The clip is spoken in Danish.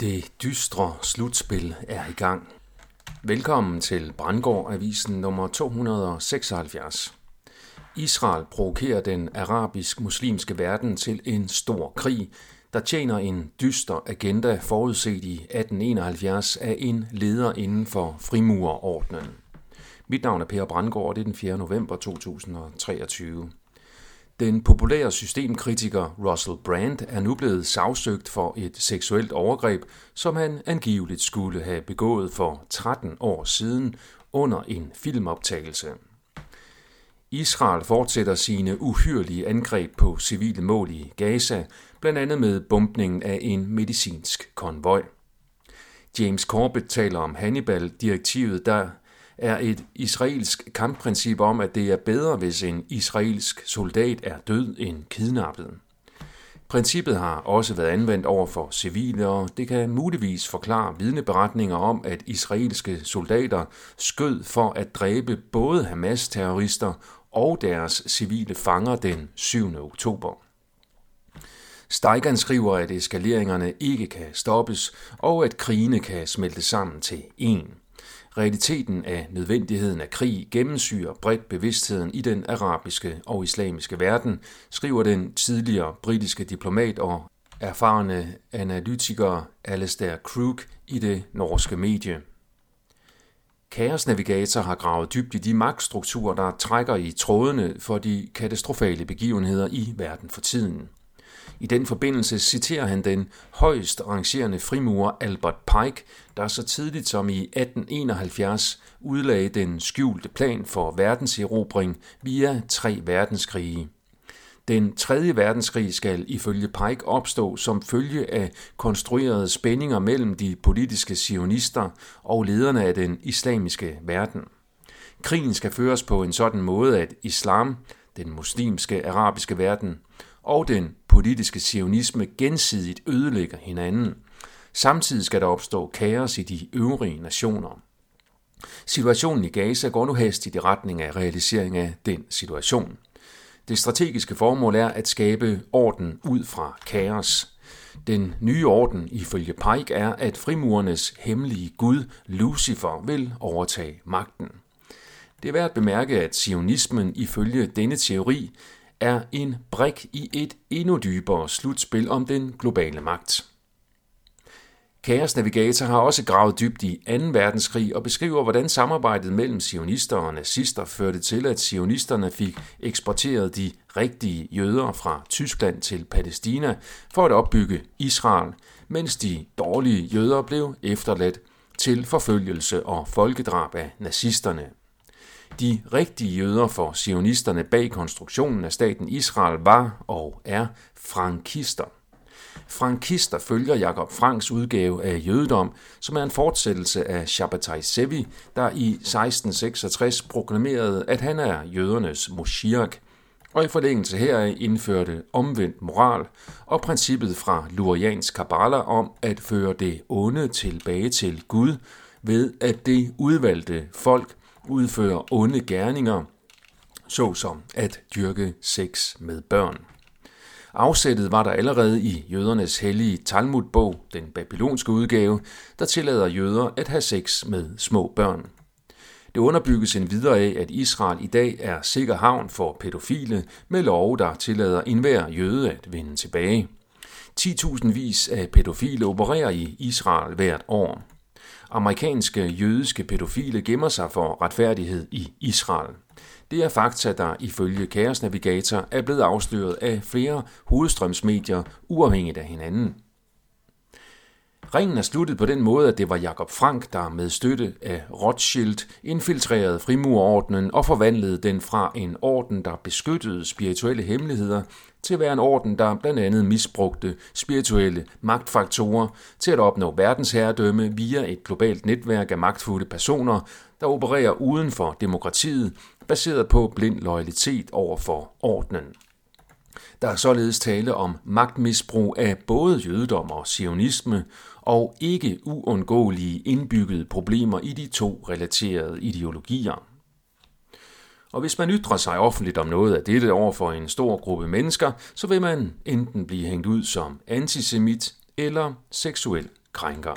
Det dystre slutspil er i gang. Velkommen til Brandgård Avisen nummer 276. Israel provokerer den arabisk-muslimske verden til en stor krig, der tjener en dyster agenda forudset i 1871 af en leder inden for frimurerordnen. Mit navn er Per Brandgård, og det er den 4. november 2023. Den populære systemkritiker Russell Brand er nu blevet sagsøgt for et seksuelt overgreb, som han angiveligt skulle have begået for 13 år siden under en filmoptagelse. Israel fortsætter sine uhyrlige angreb på civile mål i Gaza, blandt andet med bombningen af en medicinsk konvoj. James Corbett taler om Hannibal-direktivet, der er et israelsk kampprincip om, at det er bedre, hvis en israelsk soldat er død end kidnappet. Princippet har også været anvendt over for civile, og det kan muligvis forklare vidneberetninger om, at israelske soldater skød for at dræbe både Hamas-terrorister og deres civile fanger den 7. oktober. Steigern skriver, at eskaleringerne ikke kan stoppes, og at krigene kan smelte sammen til én. Realiteten af nødvendigheden af krig gennemsyrer bredt bevidstheden i den arabiske og islamiske verden, skriver den tidligere britiske diplomat og erfarne analytiker Alistair Crook i det norske medie. Kaos Navigator har gravet dybt i de magtstrukturer, der trækker i trådene for de katastrofale begivenheder i verden for tiden. I den forbindelse citerer han den højst rangerende frimurer Albert Pike, der så tidligt som i 1871 udlagde den skjulte plan for verdenserobring via tre verdenskrige. Den tredje verdenskrig skal ifølge Pike opstå som følge af konstruerede spændinger mellem de politiske sionister og lederne af den islamiske verden. Krigen skal føres på en sådan måde, at islam, den muslimske arabiske verden, og den politiske sionisme gensidigt ødelægger hinanden. Samtidig skal der opstå kaos i de øvrige nationer. Situationen i Gaza går nu hastigt i retning af realisering af den situation. Det strategiske formål er at skabe orden ud fra kaos. Den nye orden ifølge Pike er, at frimurernes hemmelige gud Lucifer vil overtage magten. Det er værd at bemærke, at sionismen ifølge denne teori er en brik i et endnu dybere slutspil om den globale magt. Kaos Navigator har også gravet dybt i 2. verdenskrig og beskriver, hvordan samarbejdet mellem sionister og nazister førte til, at sionisterne fik eksporteret de rigtige jøder fra Tyskland til Palæstina for at opbygge Israel, mens de dårlige jøder blev efterladt til forfølgelse og folkedrab af nazisterne. De rigtige jøder for sionisterne bag konstruktionen af staten Israel var og er frankister. Frankister følger Jakob Franks udgave af jødedom, som er en fortsættelse af Shabbatai Sevi, der i 1666 proklamerede, at han er jødernes Moshiach, og i forlængelse heraf indførte omvendt moral og princippet fra Lurians Kabbala om at føre det onde tilbage til Gud ved at det udvalgte folk udfører onde gerninger, såsom at dyrke sex med børn. Afsættet var der allerede i jødernes hellige Talmud-bog, den babylonske udgave, der tillader jøder at have sex med små børn. Det underbygges en videre af, at Israel i dag er sikker havn for pædofile med lov, der tillader enhver jøde at vende tilbage. 10.000 vis af pædofile opererer i Israel hvert år. Amerikanske jødiske pædofile gemmer sig for retfærdighed i Israel. Det er fakta, der ifølge Chaos Navigator er blevet afsløret af flere hovedstrømsmedier uafhængigt af hinanden. Ringen er sluttet på den måde, at det var Jakob Frank, der med støtte af Rothschild infiltrerede frimurordenen og forvandlede den fra en orden, der beskyttede spirituelle hemmeligheder, til at være en orden, der blandt andet misbrugte spirituelle magtfaktorer til at opnå verdensherredømme via et globalt netværk af magtfulde personer, der opererer uden for demokratiet, baseret på blind loyalitet over for ordenen. Der er således tale om magtmisbrug af både jødedom og sionisme, og ikke uundgåelige indbyggede problemer i de to relaterede ideologier. Og hvis man ytrer sig offentligt om noget af dette over for en stor gruppe mennesker, så vil man enten blive hængt ud som antisemit eller seksuel krænker.